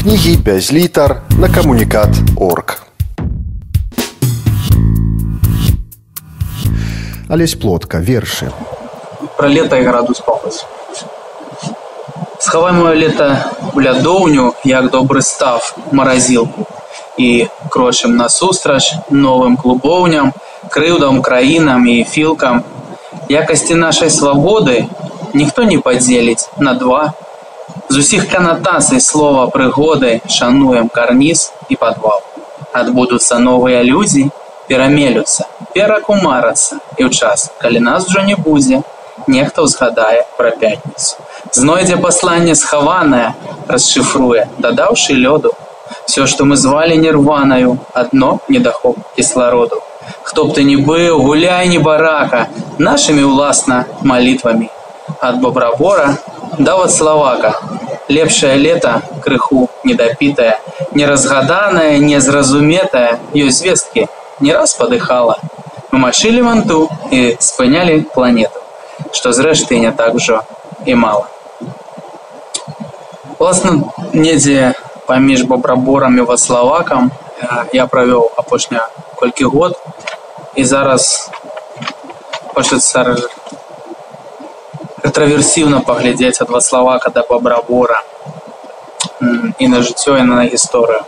Кнігі без літар на камунікат орг. Алесь плотка вершы. Пра лета і градус пахаць. Схавай маё лета у лядоўню, як добры став маразілку і крочым насустрач новым клубоўням, крыўдам краінам і філкам. Якасці нашай свабоды ніхто не падзеліць на два. З усіх канатацый слова прыгоды шануем карніз і падвал. Адбудуцца новыя людзі, перамелюцца, перакумарацца і ў час, калі нас ужо не будзе, нехта ўзгадае пра пятніцу. Знойдзе пасланне схаванае, расшыфруе, дадаўшы лёду. Все, што мы звалі нірванаю, адно недахоп кіслароду. Хто б ты не быў, гуляй не барака, нашымі ўласна малітвамі. Ад бобрабора да от славака. Лепшае лета крыху недапітая, неразгаданая, незразуметая, ёсць звесткі, не раз падыхала. Мы мачылі манту і спынялі планету, што зрэшты не так ужо і мала. Власна, недзе паміж бобраборам і ваславакам я правёў апошня колькі год і зараз хочацца ретраверсіўна паглядзець ад ваславака да бобрабора і на жыццё і на гісторыю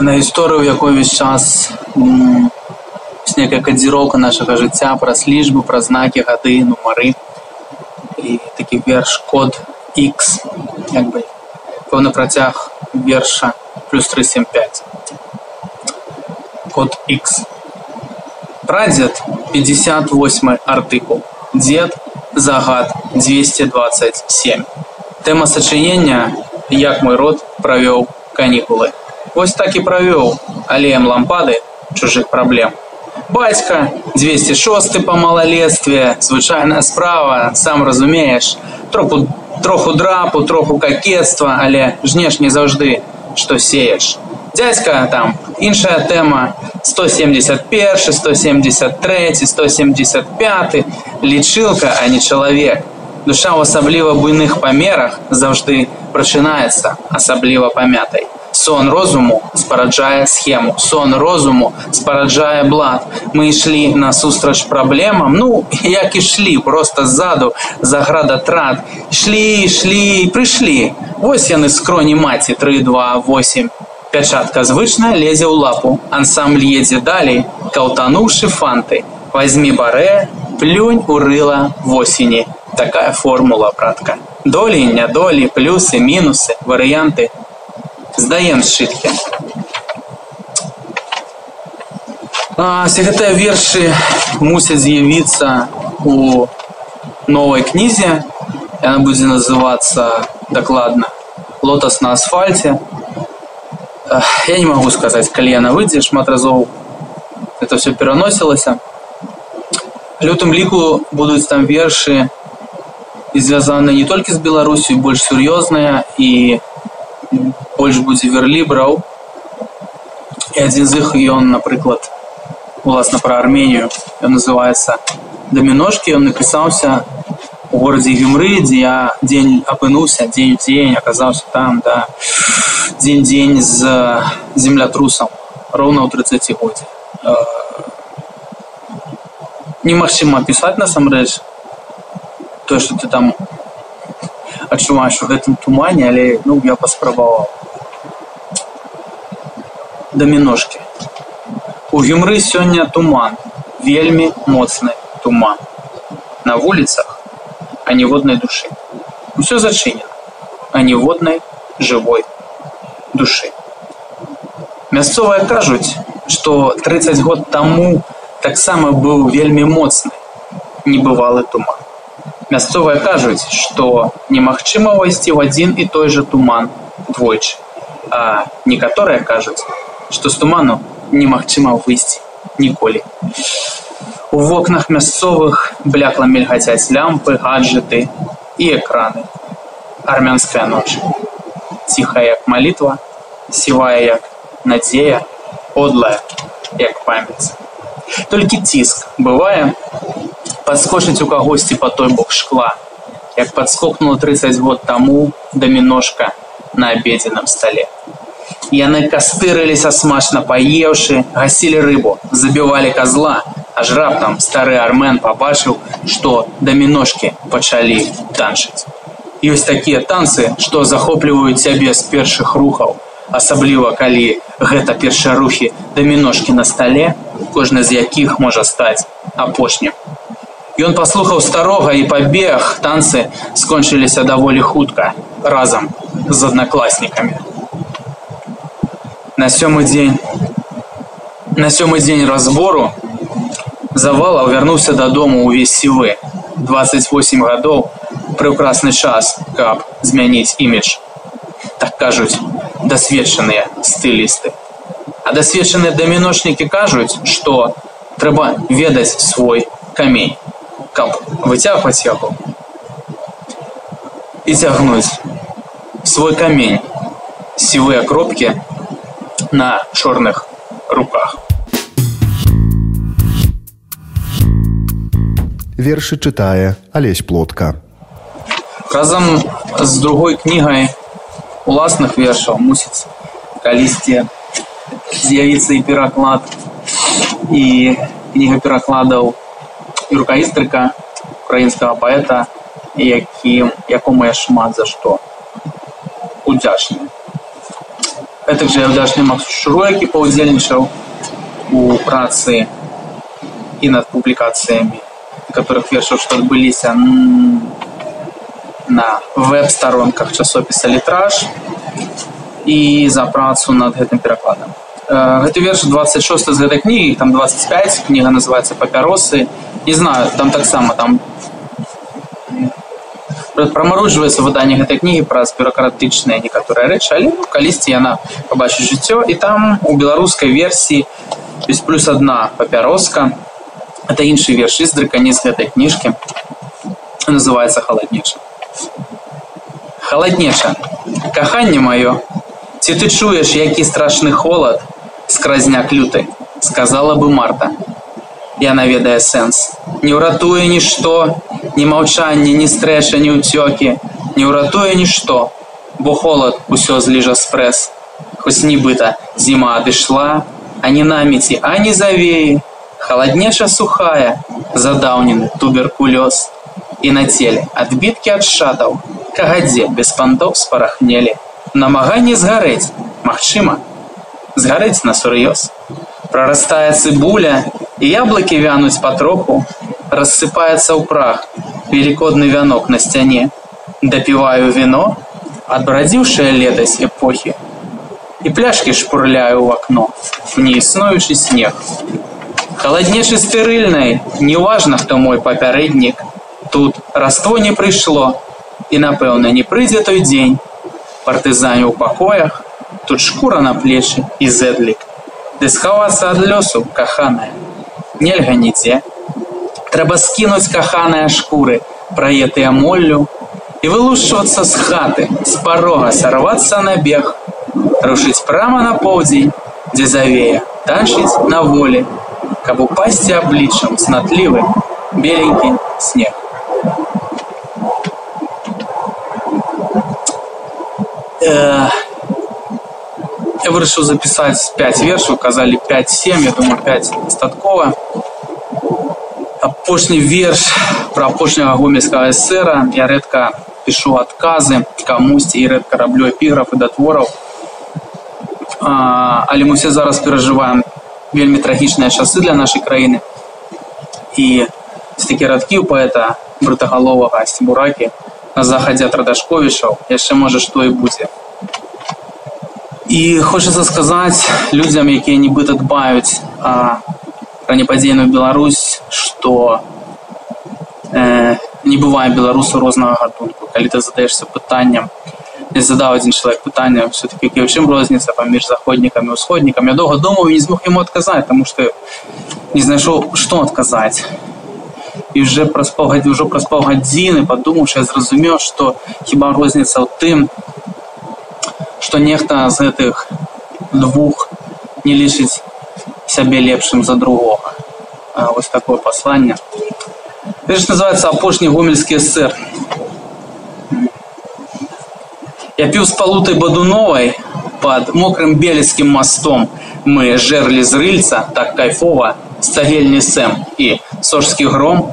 на гісторыю якой увесь час некая кадзіроўка нашага жыцця праз лічбы праз знакі гады нумары. І такі верш код x як бы пэўны працяг верша плюс 375 код x прадзед 58 артыкул. Дзед загад 227 тэма сачынення як мой род правёў канікулы вось так і правёў алеем лампады чужых праблем бацька 206 по малалетстве звычайная справа сам разумееш троху троху драпу троху какетства але жнеш не заўжды што сееш дядька там іншая тэма 171 173 175 лічылка а не чалавек душа ў асабліва буйных памерах заўжды прачынаецца асабліва памятай сон розуму спараджае схему сон розуму спараджае блат мы ішлі насустрач праблемам ну як ішлі просто ззаду заграда трат ішлі ішлі прыйшлі. Вось яны скроні маці 328 пячатка звычная лезе ў лапу. Ансамбль едзе далей каўтануўшы фанты. Возьми барэ плюнь у рыла восені. Такая формула братка. Долі нядолі плюсы мінусы варыянты здаем сшыткі ці гэтыя вершы мусяць з'явіцца у новай кнізе яна будзе называцца дакладна лотас на асфальце я не магу сказаць калі яна выйдзе шмат разоў это все пераносілася лютым ліку будуць там вершы і звязаны не толькі з беларусю больш сур'ёзныя і больш будзе верлібраў. І адзін з іх ён напрыклад уласна пра арменію ён называется даміножкі ён напісаўся у горадзе гюмры дзе я дзень апынуўся дзень дзень аказаўся там да. Дзень дзень з землятрусам роўна ў 30 годзе. Немагчыма пісаць насамрэч то что ты там адчуваеш у гэтым тумане але ну я паспрабаваў даміножкі у гюмры сёння туман вельмі моцны туман. На вуліцах а ніводнай душы. Усё зачынена а ніводнай жывой душы. Мясцовыя кажуць што 30 год таму таксама быў вельмі моцны небывалы туман. Мясцовыя кажуць што немагчыма ўвайсці ў адзін і той жа туман двойчы. А некаторыя кажуць што з туману немагчыма выйсці ніколі. У вокнах мясцовых блякла мільгацяць лямпы гаджеты і экраны. Армянская ноч. Ціхая як малітва сівая як надзея подлая як памяць. Толькі ціск бывае падскочыць у кагосьці па той бок шкла як падскокнула 30 год таму даміношка на абедзеным стале. Яны кастырыліся смачна паеўшы, гасілі рыбу, забівалі казла, аж раптам стары армен пабачыў, што даміношкі пачалі танчыць. Ёсць такія танцы, што захопліваюць цябе з першых рухаў, асабліва калі гэта першыя рухі даміношкі на стале, кожны з якіх можа стаць апошнім. Ён паслухаў старога і пабег танцы скончыліся даволі хутка разам з аднакласнікамі. На сёмы дзень на сёмы дзень разбору завалаў вярнуўся дадому ўвесь сівы 28 гадоў прыўкрасны час каб змяніць імідж. Так кажуць дасведчаныя стылісты. А дасведчаныя даміношнікі кажуць што трэба ведаць свой камень каб выцягваць яго і цягнуць свой камень. Сівыя кропкі на чорных руках. Вершы чытае алесь плотка. Разам з другой кнігай уласных вершаў мусіць калісьці з'явіцца і пераклад і кніга перакладаў юркаістрыка украінскага паэта які якому я шмат за што удзячны гэтак жа я ўдзячны максу шуру які паўдзельнічаў у працы і над публікацыямі которых вершаў што адбыліся на веб-старонках часопіса літраж і за працу над гэтым перакладам гэты верш 26 з гэтай кнігі там 25 кніга называется папяросы не знаю там таксама там прамароджваецца выданне гэтай кнігі праз бюрократычныя некаторыя рэчы але ну, калісьці яна пабачыць жыццё і там у беларускай версіі ёсць плюс одна папяроска это іншы верш з драканец гэтай кніжкі называется халаднеча халаднеча каханне маё ці ты чуеш які страшны холод скразняк люты сказала бы марта. Яна ведае сэнс не ўратуе нішто ні маўчанне ні стрэша ні ўцёкі не ўратуе нішто бо холод усё зліжа спрэс. Хоць нібыта зіма адышла а не намеці ані завеі. Халаднеша сухая задаўнены туберкулёз. І на целе адбіткі ад шатаў кагадзе без пантоў спарахнелі. Намаганне згарэць магчыма згарэць на сур'ёз. Прарастае цыбуля, і яблыкі вянуць патроху, рассыпаецца ў прах, велікодны вянок на сцяне. Дапіваю віно, адбрадзіўшае летась эпохі. І пляшкі шпурляю ў акно, неіснуючы снег. Халаднейшы стэрыльнай, неважна, хто мой папярэднік. Тут раство не прыйшло, і, напэўна, не прыйдзе той дзень. Партызаню ў пакоях, тут шкура на плечы і зэдлік. Ды схавацца ад лёсу каханая. Нельга нідзе. Трэба скінуць каханыя шкуры, праетыя моллю і вылушчвацца з хаты, з парога сарвацца на бег, рушыць прама на поўдзень, дзе завея, танчыць на волі, каб упасці абліччам знатлівы беленькі снег. Эх, я вырашыў запісаць 5 вершаў казалі 57 я думаю 5 дастаткова Апошні верш пра апошняга гомельскага эсера я рэдка пішу адказы камусьці і рэдка раблю эпіграфы да твораў. Але мы все зараз перажываем вельмі трагічныя часы для нашай краіны. І такі радкі у паэта брытагаловага сцібуракі на захадзе ад радашковішаў яшчэ можа што і будзе. І хочацца сказаць людзям, якія нібыта дбаюць пра непадзейную Беларусь, што э, не бывае беларусу рознага гатунку. Калі ты задаешься пытанням, не задаў адзін чалавек пытання все-таки у чым розніца паміж заходнікамі усходнікам. Я доўга думаў і не змог яму адказаць, таму што не знайшоў што адказаць. І уже праз паўгадзі ўжо праз паўгадзіны падумаўшы, я зразумеў, што хіба розніца ў тым, што нехта з гэтых двух не лічыць сябе лепшым за другога. Вось такое пасланне. Гэта ж называется апошні гомельскі эсэр. Я піў з палутай бадуновай под мокрым белецкім мостом. Мы жерли з рыльца так кайфова, стагельні сэм і сожскі гром.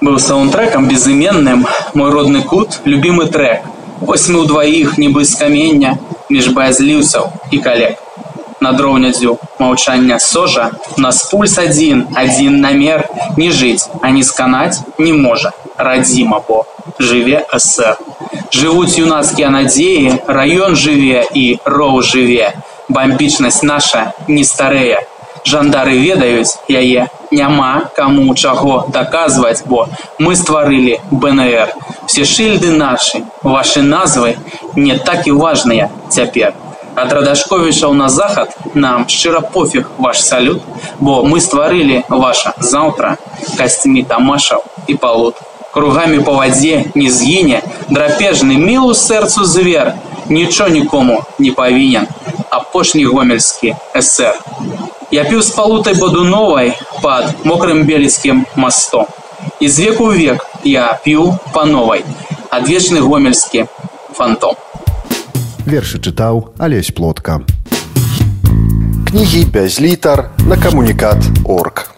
Быў саундтрекам безыменным, мой родны кут, любимы трек. Вось мы ўдваіх нібы з камення між баязліўцаў і калег. На дроўнядзю маўчання сожа, нас пульс адзін, адзін намер не жыць, а не сканаць не можа. Радзіма, бо жыве эсэр. Жывуць юнацкія надзеі, раён жыве і роў жыве. Бамбічнасць наша не старэе. Жандары ведаюць яе, няма каму чаго даказваць, бо мы стварылі БНР. Все шыльды нашы, вашы назвы не так і важныя цяпер. Ад радашковічаў на захад нам шчыра пофіг ваш салют, бо мы стварылі ваша заўтра касцьмі тамашаў і палут. Кругамі па вадзе не згіне, драпежны мілу сэрцу звер, нічого нікому не павінен. Апошні гомельскі эсэр. Я піў з палутай бадуновай пад мокрым белецкім мастом. І з веку век я піў па новай, адвечны гомельскі фантом. Вершы чытаў Алесь плотка. Кнігі без літар на камунікат орг.